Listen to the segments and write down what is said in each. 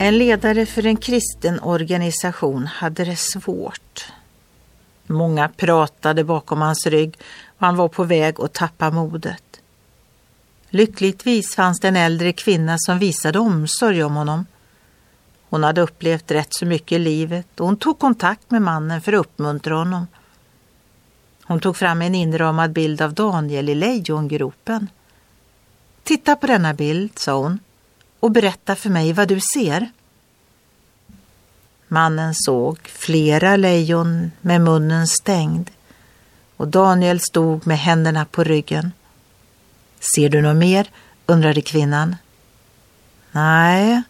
En ledare för en kristen organisation hade det svårt. Många pratade bakom hans rygg och han var på väg att tappa modet. Lyckligtvis fanns det en äldre kvinna som visade omsorg om honom. Hon hade upplevt rätt så mycket i livet och hon tog kontakt med mannen för att uppmuntra honom. Hon tog fram en inramad bild av Daniel i lejongropen. Titta på denna bild, sa hon, och berätta för mig vad du ser. Mannen såg flera lejon med munnen stängd och Daniel stod med händerna på ryggen. Ser du något mer? undrade kvinnan. Nej,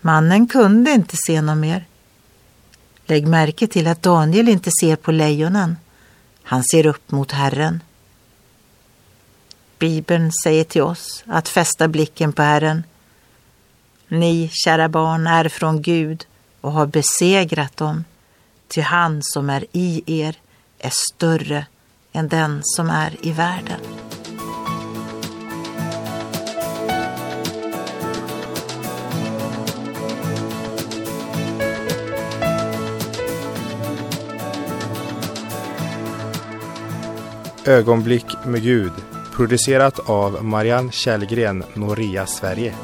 mannen kunde inte se något mer. Lägg märke till att Daniel inte ser på lejonen. Han ser upp mot Herren. Bibeln säger till oss att fästa blicken på Herren. Ni, kära barn, är från Gud och har besegrat dem, ty han som är i er är större än den som är i världen. Ögonblick med Gud producerat av Marianne Källgren, Noria Sverige.